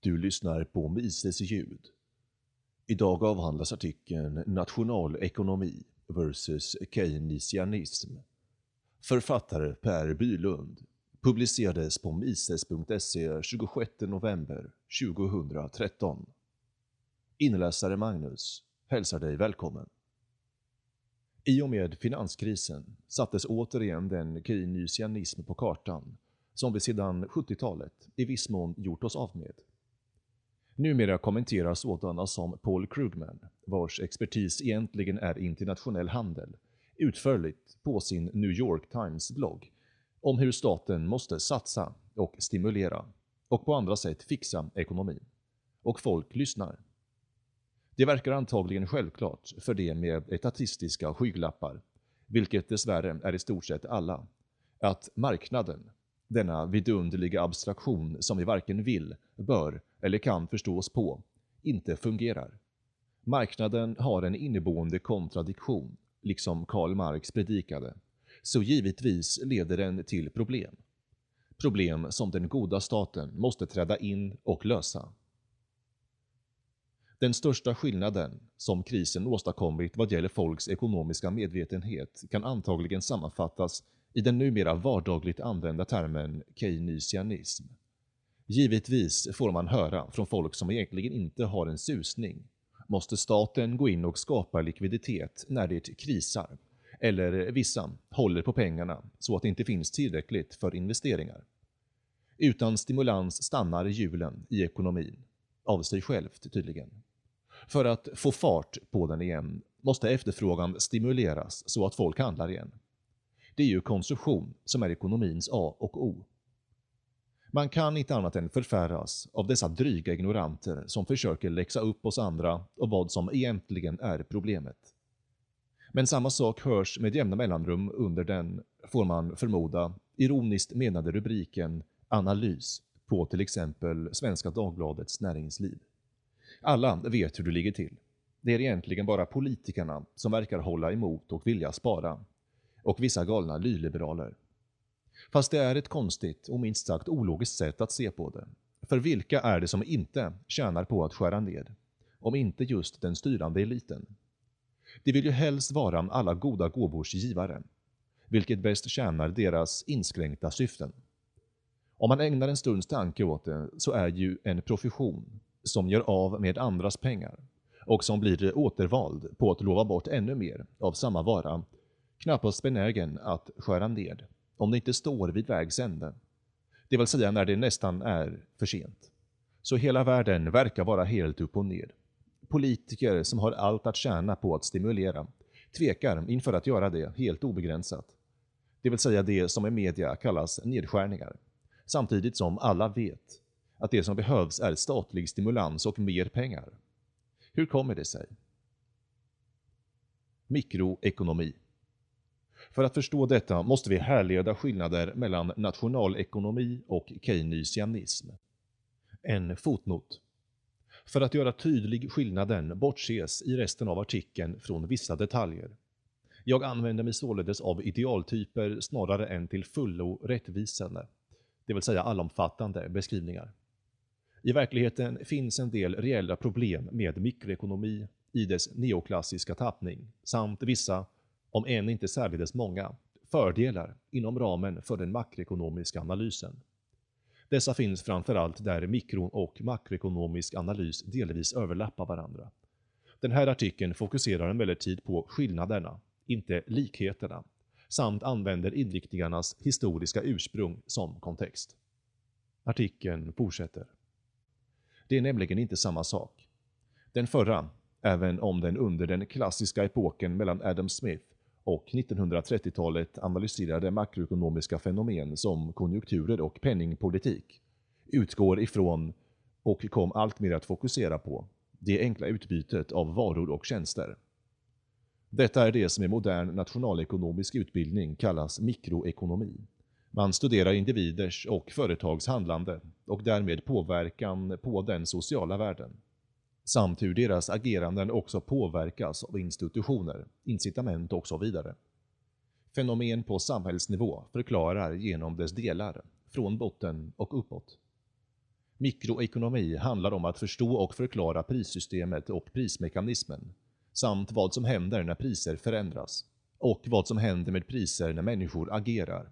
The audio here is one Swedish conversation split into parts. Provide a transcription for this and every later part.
Du lyssnar på Mises ljud. Idag avhandlas artikeln Nationalekonomi vs Keynesianism. Författare Per Bylund. Publicerades på mises.se 26 november 2013. Inläsare Magnus hälsar dig välkommen. I och med finanskrisen sattes återigen den keynesianism på kartan som vi sedan 70-talet i viss mån gjort oss av med. Numera kommenterar sådana som Paul Krugman, vars expertis egentligen är internationell handel, utförligt på sin New York Times-blogg om hur staten måste satsa och stimulera och på andra sätt fixa ekonomin. Och folk lyssnar. Det verkar antagligen självklart för de med etatistiska skygglappar, vilket dessvärre är i stort sett alla, att marknaden, denna vidunderliga abstraktion som vi varken vill, bör eller kan förstås på, inte fungerar. Marknaden har en inneboende kontradiktion, liksom Karl Marx predikade, så givetvis leder den till problem. Problem som den goda staten måste träda in och lösa. Den största skillnaden som krisen åstadkommit vad gäller folks ekonomiska medvetenhet kan antagligen sammanfattas i den numera vardagligt använda termen keynesianism. Givetvis får man höra från folk som egentligen inte har en susning. Måste staten gå in och skapa likviditet när det krisar? Eller vissa håller på pengarna så att det inte finns tillräckligt för investeringar. Utan stimulans stannar hjulen i ekonomin. Av sig självt tydligen. För att få fart på den igen måste efterfrågan stimuleras så att folk handlar igen. Det är ju konsumtion som är ekonomins A och O. Man kan inte annat än förfäras av dessa dryga ignoranter som försöker läxa upp oss andra och vad som egentligen är problemet. Men samma sak hörs med jämna mellanrum under den, får man förmoda, ironiskt menade rubriken ”Analys” på till exempel Svenska Dagbladets näringsliv. Alla vet hur det ligger till. Det är egentligen bara politikerna som verkar hålla emot och vilja spara. Och vissa galna nyliberaler. Fast det är ett konstigt och minst sagt ologiskt sätt att se på det. För vilka är det som inte tjänar på att skära ned? Om inte just den styrande eliten. De vill ju helst vara alla goda gåvors givare, vilket bäst tjänar deras inskränkta syften. Om man ägnar en stunds tanke åt det så är ju en profession som gör av med andras pengar och som blir återvald på att lova bort ännu mer av samma vara knappast benägen att skära ned om det inte står vid vägs ände. Det vill säga när det nästan är för sent. Så hela världen verkar vara helt upp och ned. Politiker som har allt att tjäna på att stimulera tvekar inför att göra det helt obegränsat. Det vill säga det som i media kallas nedskärningar. Samtidigt som alla vet att det som behövs är statlig stimulans och mer pengar. Hur kommer det sig? Mikroekonomi för att förstå detta måste vi härleda skillnader mellan nationalekonomi och keynesianism. En fotnot. För att göra tydlig skillnaden bortses i resten av artikeln från vissa detaljer. Jag använder mig således av idealtyper snarare än till fullo rättvisande, det vill säga allomfattande beskrivningar. I verkligheten finns en del reella problem med mikroekonomi i dess neoklassiska tappning, samt vissa om än inte särdeles många, fördelar inom ramen för den makroekonomiska analysen. Dessa finns framförallt där mikro och makroekonomisk analys delvis överlappar varandra. Den här artikeln fokuserar emellertid på skillnaderna, inte likheterna, samt använder inriktningarnas historiska ursprung som kontext. Artikeln fortsätter. Det är nämligen inte samma sak. Den förra, även om den under den klassiska epoken mellan Adam Smith och 1930-talet analyserade makroekonomiska fenomen som konjunkturer och penningpolitik utgår ifrån och kom alltmer att fokusera på det enkla utbytet av varor och tjänster. Detta är det som i modern nationalekonomisk utbildning kallas mikroekonomi. Man studerar individers och företags handlande och därmed påverkan på den sociala världen samt hur deras ageranden också påverkas av institutioner, incitament och så vidare. Fenomen på samhällsnivå förklarar genom dess delar, från botten och uppåt. Mikroekonomi handlar om att förstå och förklara prissystemet och prismekanismen, samt vad som händer när priser förändras, och vad som händer med priser när människor agerar.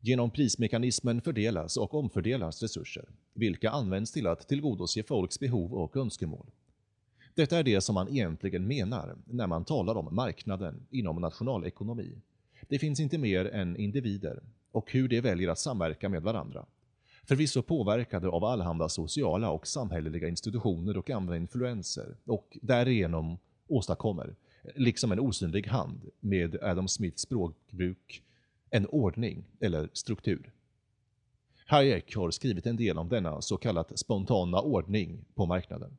Genom prismekanismen fördelas och omfördelas resurser, vilka används till att tillgodose folks behov och önskemål. Detta är det som man egentligen menar när man talar om marknaden inom nationalekonomi. Det finns inte mer än individer och hur de väljer att samverka med varandra. Förvisso påverkade av allehanda sociala och samhälleliga institutioner och andra influenser och därigenom åstadkommer, liksom en osynlig hand med Adam Smiths språkbruk, en ordning eller struktur. Hayek har skrivit en del om denna så kallat spontana ordning på marknaden.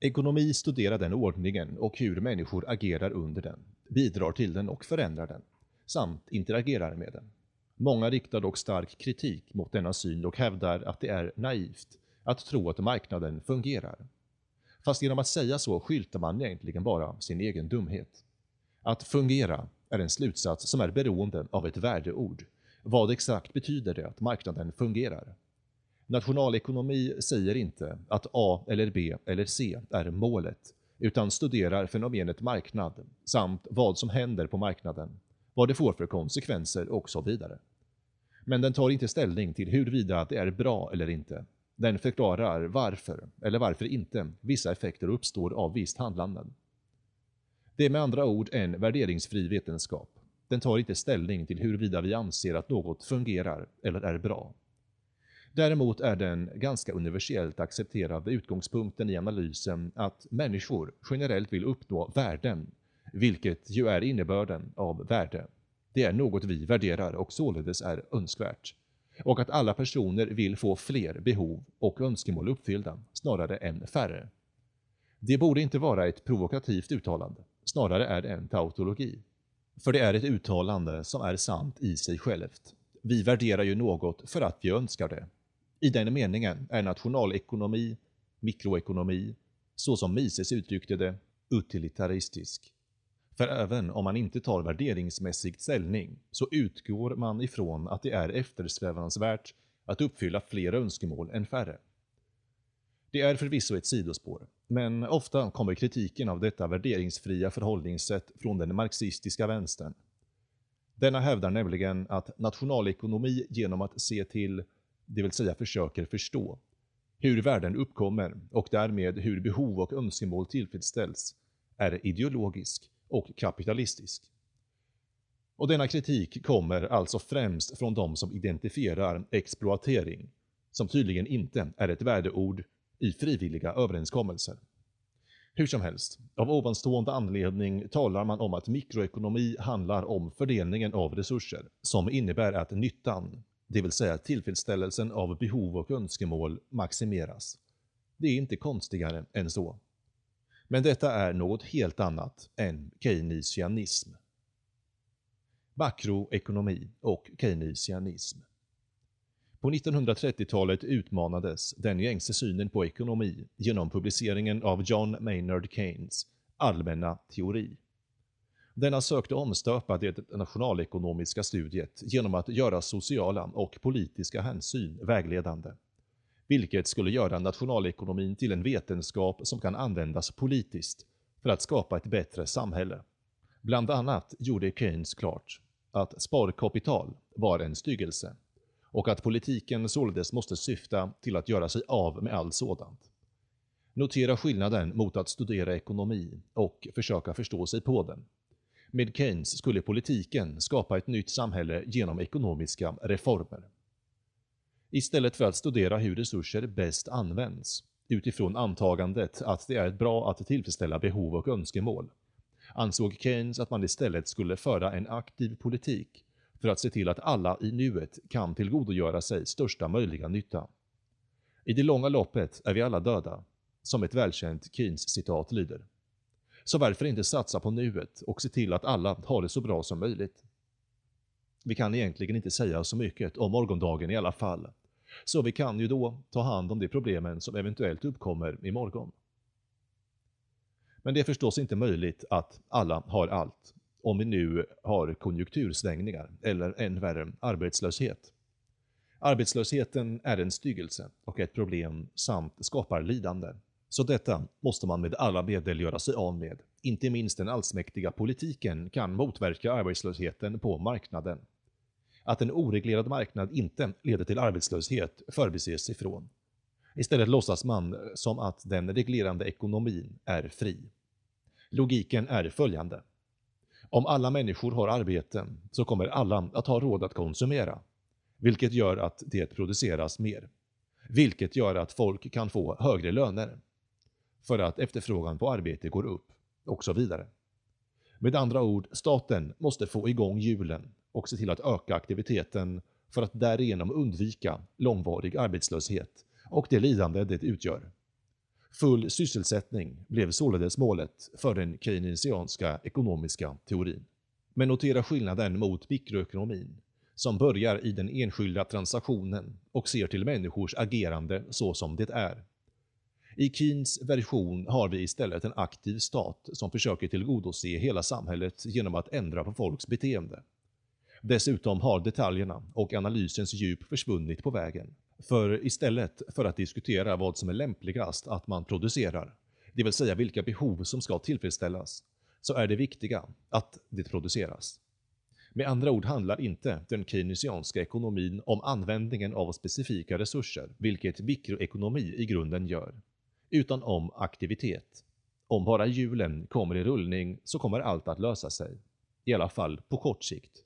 Ekonomi studerar den ordningen och hur människor agerar under den, bidrar till den och förändrar den, samt interagerar med den. Många riktar dock stark kritik mot denna syn och hävdar att det är naivt att tro att marknaden fungerar. Fast genom att säga så skyltar man egentligen bara sin egen dumhet. Att fungera är en slutsats som är beroende av ett värdeord. Vad exakt betyder det att marknaden fungerar? Nationalekonomi säger inte att A eller B eller C är målet, utan studerar fenomenet marknad samt vad som händer på marknaden, vad det får för konsekvenser och så vidare. Men den tar inte ställning till huruvida det är bra eller inte. Den förklarar varför, eller varför inte, vissa effekter uppstår av visst handlande. Det är med andra ord en värderingsfri vetenskap. Den tar inte ställning till huruvida vi anser att något fungerar eller är bra. Däremot är den ganska universellt accepterade utgångspunkten i analysen att människor generellt vill uppnå värden, vilket ju är innebörden av värde. Det är något vi värderar och således är önskvärt. Och att alla personer vill få fler behov och önskemål uppfyllda, snarare än färre. Det borde inte vara ett provokativt uttalande, snarare är det en tautologi. För det är ett uttalande som är sant i sig självt. Vi värderar ju något för att vi önskar det. I den meningen är nationalekonomi, mikroekonomi, så som Mises uttryckte det, utilitaristisk. För även om man inte tar värderingsmässigt ställning så utgår man ifrån att det är eftersträvansvärt att uppfylla fler önskemål än färre. Det är förvisso ett sidospår, men ofta kommer kritiken av detta värderingsfria förhållningssätt från den marxistiska vänstern. Denna hävdar nämligen att nationalekonomi genom att se till, det vill säga försöker förstå, hur värden uppkommer och därmed hur behov och önskemål tillfredsställs, är ideologisk och kapitalistisk. Och denna kritik kommer alltså främst från de som identifierar exploatering, som tydligen inte är ett värdeord i frivilliga överenskommelser. Hur som helst, av ovanstående anledning talar man om att mikroekonomi handlar om fördelningen av resurser, som innebär att nyttan, det vill säga tillfredsställelsen av behov och önskemål, maximeras. Det är inte konstigare än så. Men detta är något helt annat än keynesianism. Makroekonomi och keynesianism. På 1930-talet utmanades den gängse synen på ekonomi genom publiceringen av John Maynard Keynes allmänna teori. Denna sökte omstöpa det nationalekonomiska studiet genom att göra sociala och politiska hänsyn vägledande vilket skulle göra nationalekonomin till en vetenskap som kan användas politiskt för att skapa ett bättre samhälle. Bland annat gjorde Keynes klart att sparkapital var en styggelse och att politiken således måste syfta till att göra sig av med allt sådant. Notera skillnaden mot att studera ekonomi och försöka förstå sig på den. Med Keynes skulle politiken skapa ett nytt samhälle genom ekonomiska reformer istället för att studera hur resurser bäst används, utifrån antagandet att det är bra att tillfredsställa behov och önskemål, ansåg Keynes att man istället skulle föra en aktiv politik för att se till att alla i nuet kan tillgodogöra sig största möjliga nytta. I det långa loppet är vi alla döda, som ett välkänt Keynes-citat lyder. Så varför inte satsa på nuet och se till att alla har det så bra som möjligt? Vi kan egentligen inte säga så mycket om morgondagen i alla fall. Så vi kan ju då ta hand om de problemen som eventuellt uppkommer imorgon. Men det är förstås inte möjligt att alla har allt, om vi nu har konjunktursvängningar eller än värre arbetslöshet. Arbetslösheten är en styggelse och ett problem samt skapar lidande. Så detta måste man med alla medel göra sig av med. Inte minst den allsmäktiga politiken kan motverka arbetslösheten på marknaden. Att en oreglerad marknad inte leder till arbetslöshet förbises ifrån. Istället låtsas man som att den reglerande ekonomin är fri. Logiken är följande. Om alla människor har arbete så kommer alla att ha råd att konsumera, vilket gör att det produceras mer. Vilket gör att folk kan få högre löner, för att efterfrågan på arbete går upp, och så vidare. Med andra ord, staten måste få igång hjulen och se till att öka aktiviteten för att därigenom undvika långvarig arbetslöshet och det lidande det utgör. Full sysselsättning blev således målet för den keynesianska ekonomiska teorin. Men notera skillnaden mot mikroekonomin, som börjar i den enskilda transaktionen och ser till människors agerande så som det är. I Keynes version har vi istället en aktiv stat som försöker tillgodose hela samhället genom att ändra på folks beteende. Dessutom har detaljerna och analysens djup försvunnit på vägen. För istället för att diskutera vad som är lämpligast att man producerar, det vill säga vilka behov som ska tillfredsställas, så är det viktiga att det produceras. Med andra ord handlar inte den keynesianska ekonomin om användningen av specifika resurser, vilket mikroekonomi i grunden gör, utan om aktivitet. Om bara hjulen kommer i rullning så kommer allt att lösa sig. I alla fall på kort sikt.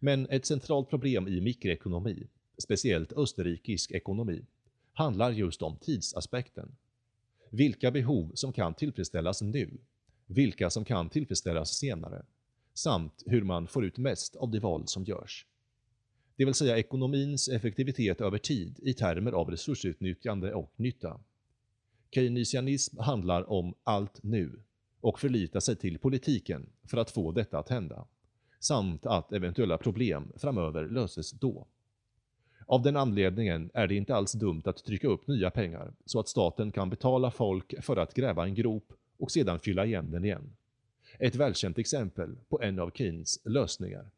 Men ett centralt problem i mikroekonomi speciellt österrikisk ekonomi, handlar just om tidsaspekten. Vilka behov som kan tillfredsställas nu, vilka som kan tillfredsställas senare, samt hur man får ut mest av de val som görs. Det vill säga ekonomins effektivitet över tid i termer av resursutnyttjande och nytta. Keynesianism handlar om allt nu och förlitar sig till politiken för att få detta att hända, samt att eventuella problem framöver löses då. Av den anledningen är det inte alls dumt att trycka upp nya pengar så att staten kan betala folk för att gräva en grop och sedan fylla igen den igen. Ett välkänt exempel på en av Keynes lösningar.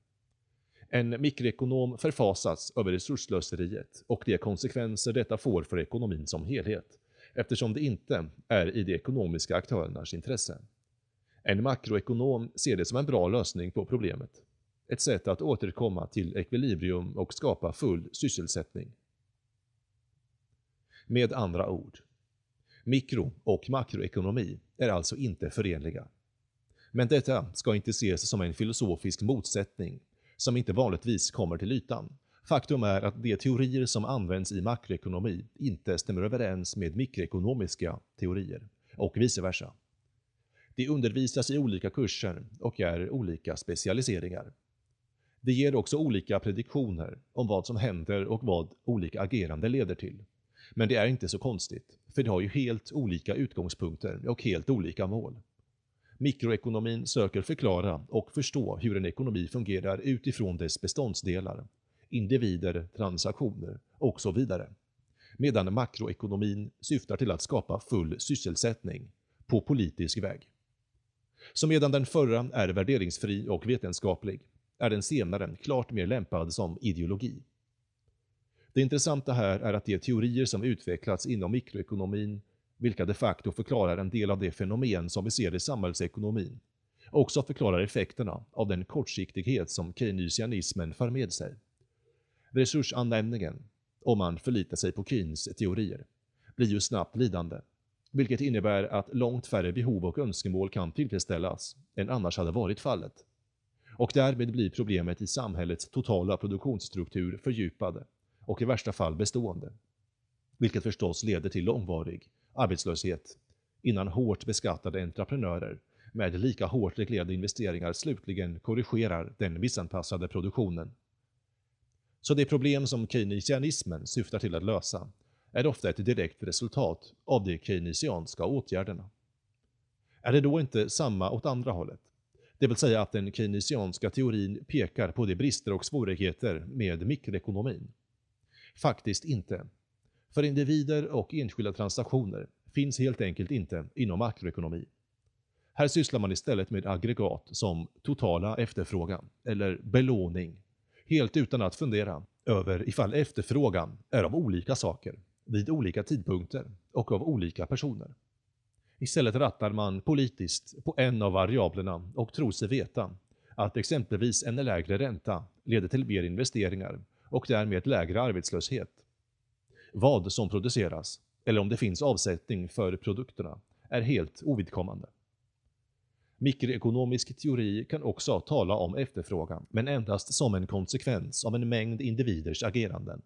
En mikroekonom förfasas över resurslöseriet och de konsekvenser detta får för ekonomin som helhet, eftersom det inte är i de ekonomiska aktörernas intresse. En makroekonom ser det som en bra lösning på problemet ett sätt att återkomma till ekvilibrium och skapa full sysselsättning. Med andra ord, mikro och makroekonomi är alltså inte förenliga. Men detta ska inte ses som en filosofisk motsättning som inte vanligtvis kommer till ytan. Faktum är att de teorier som används i makroekonomi inte stämmer överens med mikroekonomiska teorier och vice versa. De undervisas i olika kurser och är olika specialiseringar. Det ger också olika prediktioner om vad som händer och vad olika agerande leder till. Men det är inte så konstigt, för de har ju helt olika utgångspunkter och helt olika mål. Mikroekonomin söker förklara och förstå hur en ekonomi fungerar utifrån dess beståndsdelar, individer, transaktioner och så vidare. Medan makroekonomin syftar till att skapa full sysselsättning på politisk väg. Så medan den förra är värderingsfri och vetenskaplig, är den senare klart mer lämpad som ideologi. Det intressanta här är att de teorier som utvecklats inom mikroekonomin, vilka de facto förklarar en del av de fenomen som vi ser i samhällsekonomin, också förklarar effekterna av den kortsiktighet som keynesianismen för med sig. Resursanvändningen, om man förlitar sig på Keynes teorier, blir ju snabbt lidande, vilket innebär att långt färre behov och önskemål kan tillfredsställas än annars hade varit fallet och därmed blir problemet i samhällets totala produktionsstruktur fördjupade och i värsta fall bestående. Vilket förstås leder till långvarig arbetslöshet innan hårt beskattade entreprenörer med lika hårt reglerade investeringar slutligen korrigerar den missanpassade produktionen. Så det problem som keynesianismen syftar till att lösa är ofta ett direkt resultat av de keynesianska åtgärderna. Är det då inte samma åt andra hållet? Det vill säga att den keynesianska teorin pekar på de brister och svårigheter med mikroekonomin. Faktiskt inte. För individer och enskilda transaktioner finns helt enkelt inte inom makroekonomi. Här sysslar man istället med aggregat som totala efterfrågan eller belåning, helt utan att fundera över ifall efterfrågan är av olika saker, vid olika tidpunkter och av olika personer. Istället rattar man politiskt på en av variablerna och tror sig veta att exempelvis en lägre ränta leder till mer investeringar och därmed lägre arbetslöshet. Vad som produceras, eller om det finns avsättning för produkterna, är helt ovidkommande. Mikroekonomisk teori kan också tala om efterfrågan, men endast som en konsekvens av en mängd individers ageranden.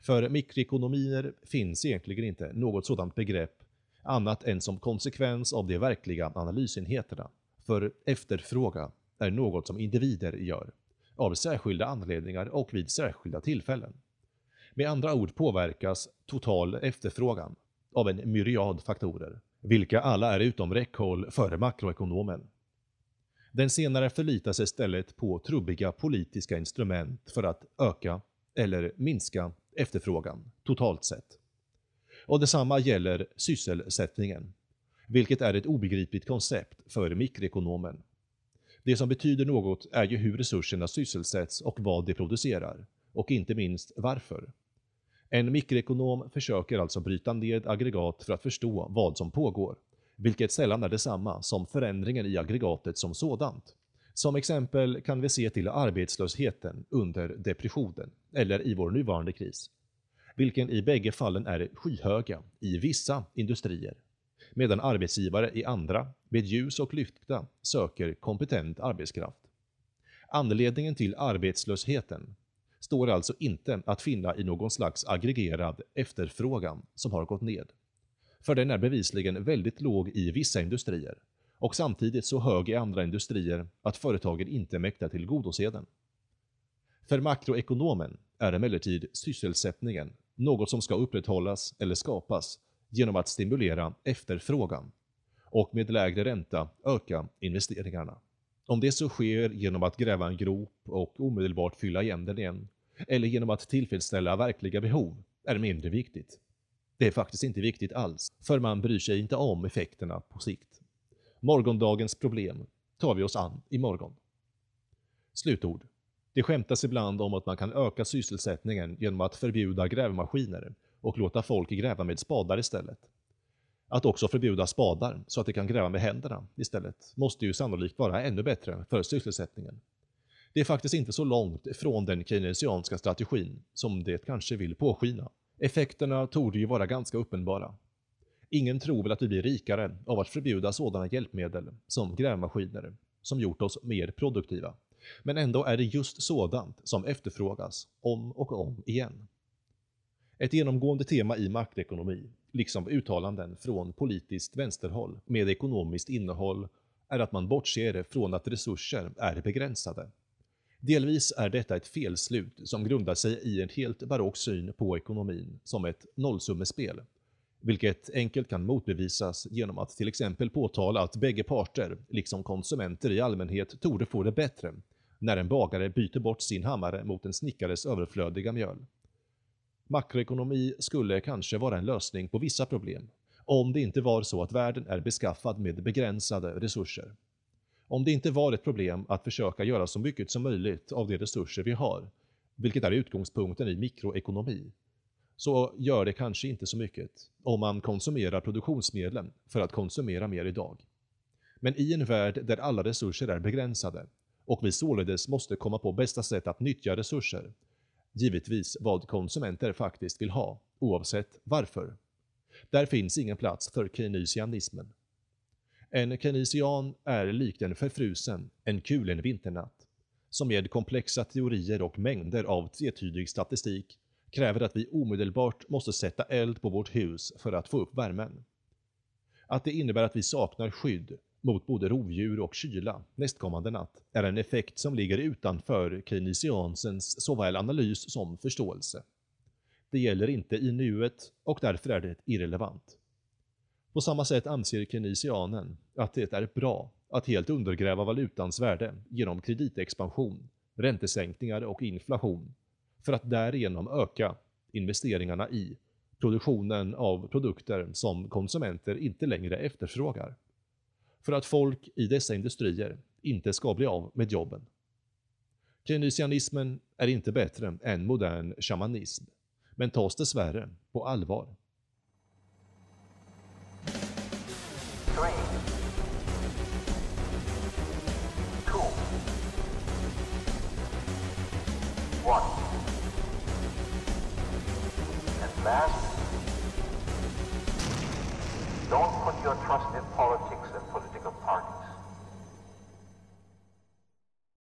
För mikroekonomier finns egentligen inte något sådant begrepp annat än som konsekvens av de verkliga analysenheterna. För efterfråga är något som individer gör, av särskilda anledningar och vid särskilda tillfällen. Med andra ord påverkas total efterfrågan av en myriad faktorer, vilka alla är utom räckhåll för makroekonomen. Den senare förlitar sig istället på trubbiga politiska instrument för att öka eller minska efterfrågan totalt sett. Och detsamma gäller sysselsättningen, vilket är ett obegripligt koncept för mikroekonomen. Det som betyder något är ju hur resurserna sysselsätts och vad de producerar, och inte minst varför. En mikroekonom försöker alltså bryta ned aggregat för att förstå vad som pågår, vilket sällan är detsamma som förändringen i aggregatet som sådant. Som exempel kan vi se till arbetslösheten under depressionen, eller i vår nuvarande kris, vilken i bägge fallen är skyhöga i vissa industrier, medan arbetsgivare i andra, med ljus och lykta, söker kompetent arbetskraft. Anledningen till arbetslösheten står alltså inte att finna i någon slags aggregerad efterfrågan som har gått ned. För den är bevisligen väldigt låg i vissa industrier och samtidigt så hög i andra industrier att företagen inte mäktar tillgodose den. För makroekonomen är emellertid sysselsättningen något som ska upprätthållas eller skapas genom att stimulera efterfrågan och med lägre ränta öka investeringarna. Om det så sker genom att gräva en grop och omedelbart fylla igen den igen, eller genom att tillfredsställa verkliga behov, är mindre viktigt. Det är faktiskt inte viktigt alls, för man bryr sig inte om effekterna på sikt. Morgondagens problem tar vi oss an imorgon. Slutord. Det skämtas ibland om att man kan öka sysselsättningen genom att förbjuda grävmaskiner och låta folk gräva med spadar istället. Att också förbjuda spadar så att de kan gräva med händerna istället måste ju sannolikt vara ännu bättre för sysselsättningen. Det är faktiskt inte så långt från den keynesianska strategin som det kanske vill påskina. Effekterna torde ju vara ganska uppenbara. Ingen tror väl att vi blir rikare av att förbjuda sådana hjälpmedel som grävmaskiner som gjort oss mer produktiva. Men ändå är det just sådant som efterfrågas om och om igen. Ett genomgående tema i makroekonomi, liksom uttalanden från politiskt vänsterhåll med ekonomiskt innehåll, är att man bortser från att resurser är begränsade. Delvis är detta ett felslut som grundar sig i en helt barock syn på ekonomin som ett nollsummespel, vilket enkelt kan motbevisas genom att till exempel påtala att bägge parter, liksom konsumenter i allmänhet, torde få det bättre när en bagare byter bort sin hammare mot en snickares överflödiga mjöl. Makroekonomi skulle kanske vara en lösning på vissa problem, om det inte var så att världen är beskaffad med begränsade resurser. Om det inte var ett problem att försöka göra så mycket som möjligt av de resurser vi har, vilket är utgångspunkten i mikroekonomi, så gör det kanske inte så mycket om man konsumerar produktionsmedlen för att konsumera mer idag. Men i en värld där alla resurser är begränsade och vi således måste komma på bästa sätt att nyttja resurser, givetvis vad konsumenter faktiskt vill ha, oavsett varför. Där finns ingen plats för keynesianismen. En keynesian är likt en förfrusen, en kulen vinternatt, som med komplexa teorier och mängder av tvetydig statistik kräver att vi omedelbart måste sätta eld på vårt hus för att få upp värmen. Att det innebär att vi saknar skydd mot både rovdjur och kyla nästkommande natt är en effekt som ligger utanför keynesiansens såväl analys som förståelse. Det gäller inte i nuet och därför är det irrelevant. På samma sätt anser keynesianen att det är bra att helt undergräva valutans värde genom kreditexpansion, räntesänkningar och inflation för att därigenom öka investeringarna i produktionen av produkter som konsumenter inte längre efterfrågar. För att folk i dessa industrier inte ska bli av med jobben. Keynesianismen är inte bättre än modern shamanism, men tas dessvärre på allvar. Don't put your trust in politics Pardon.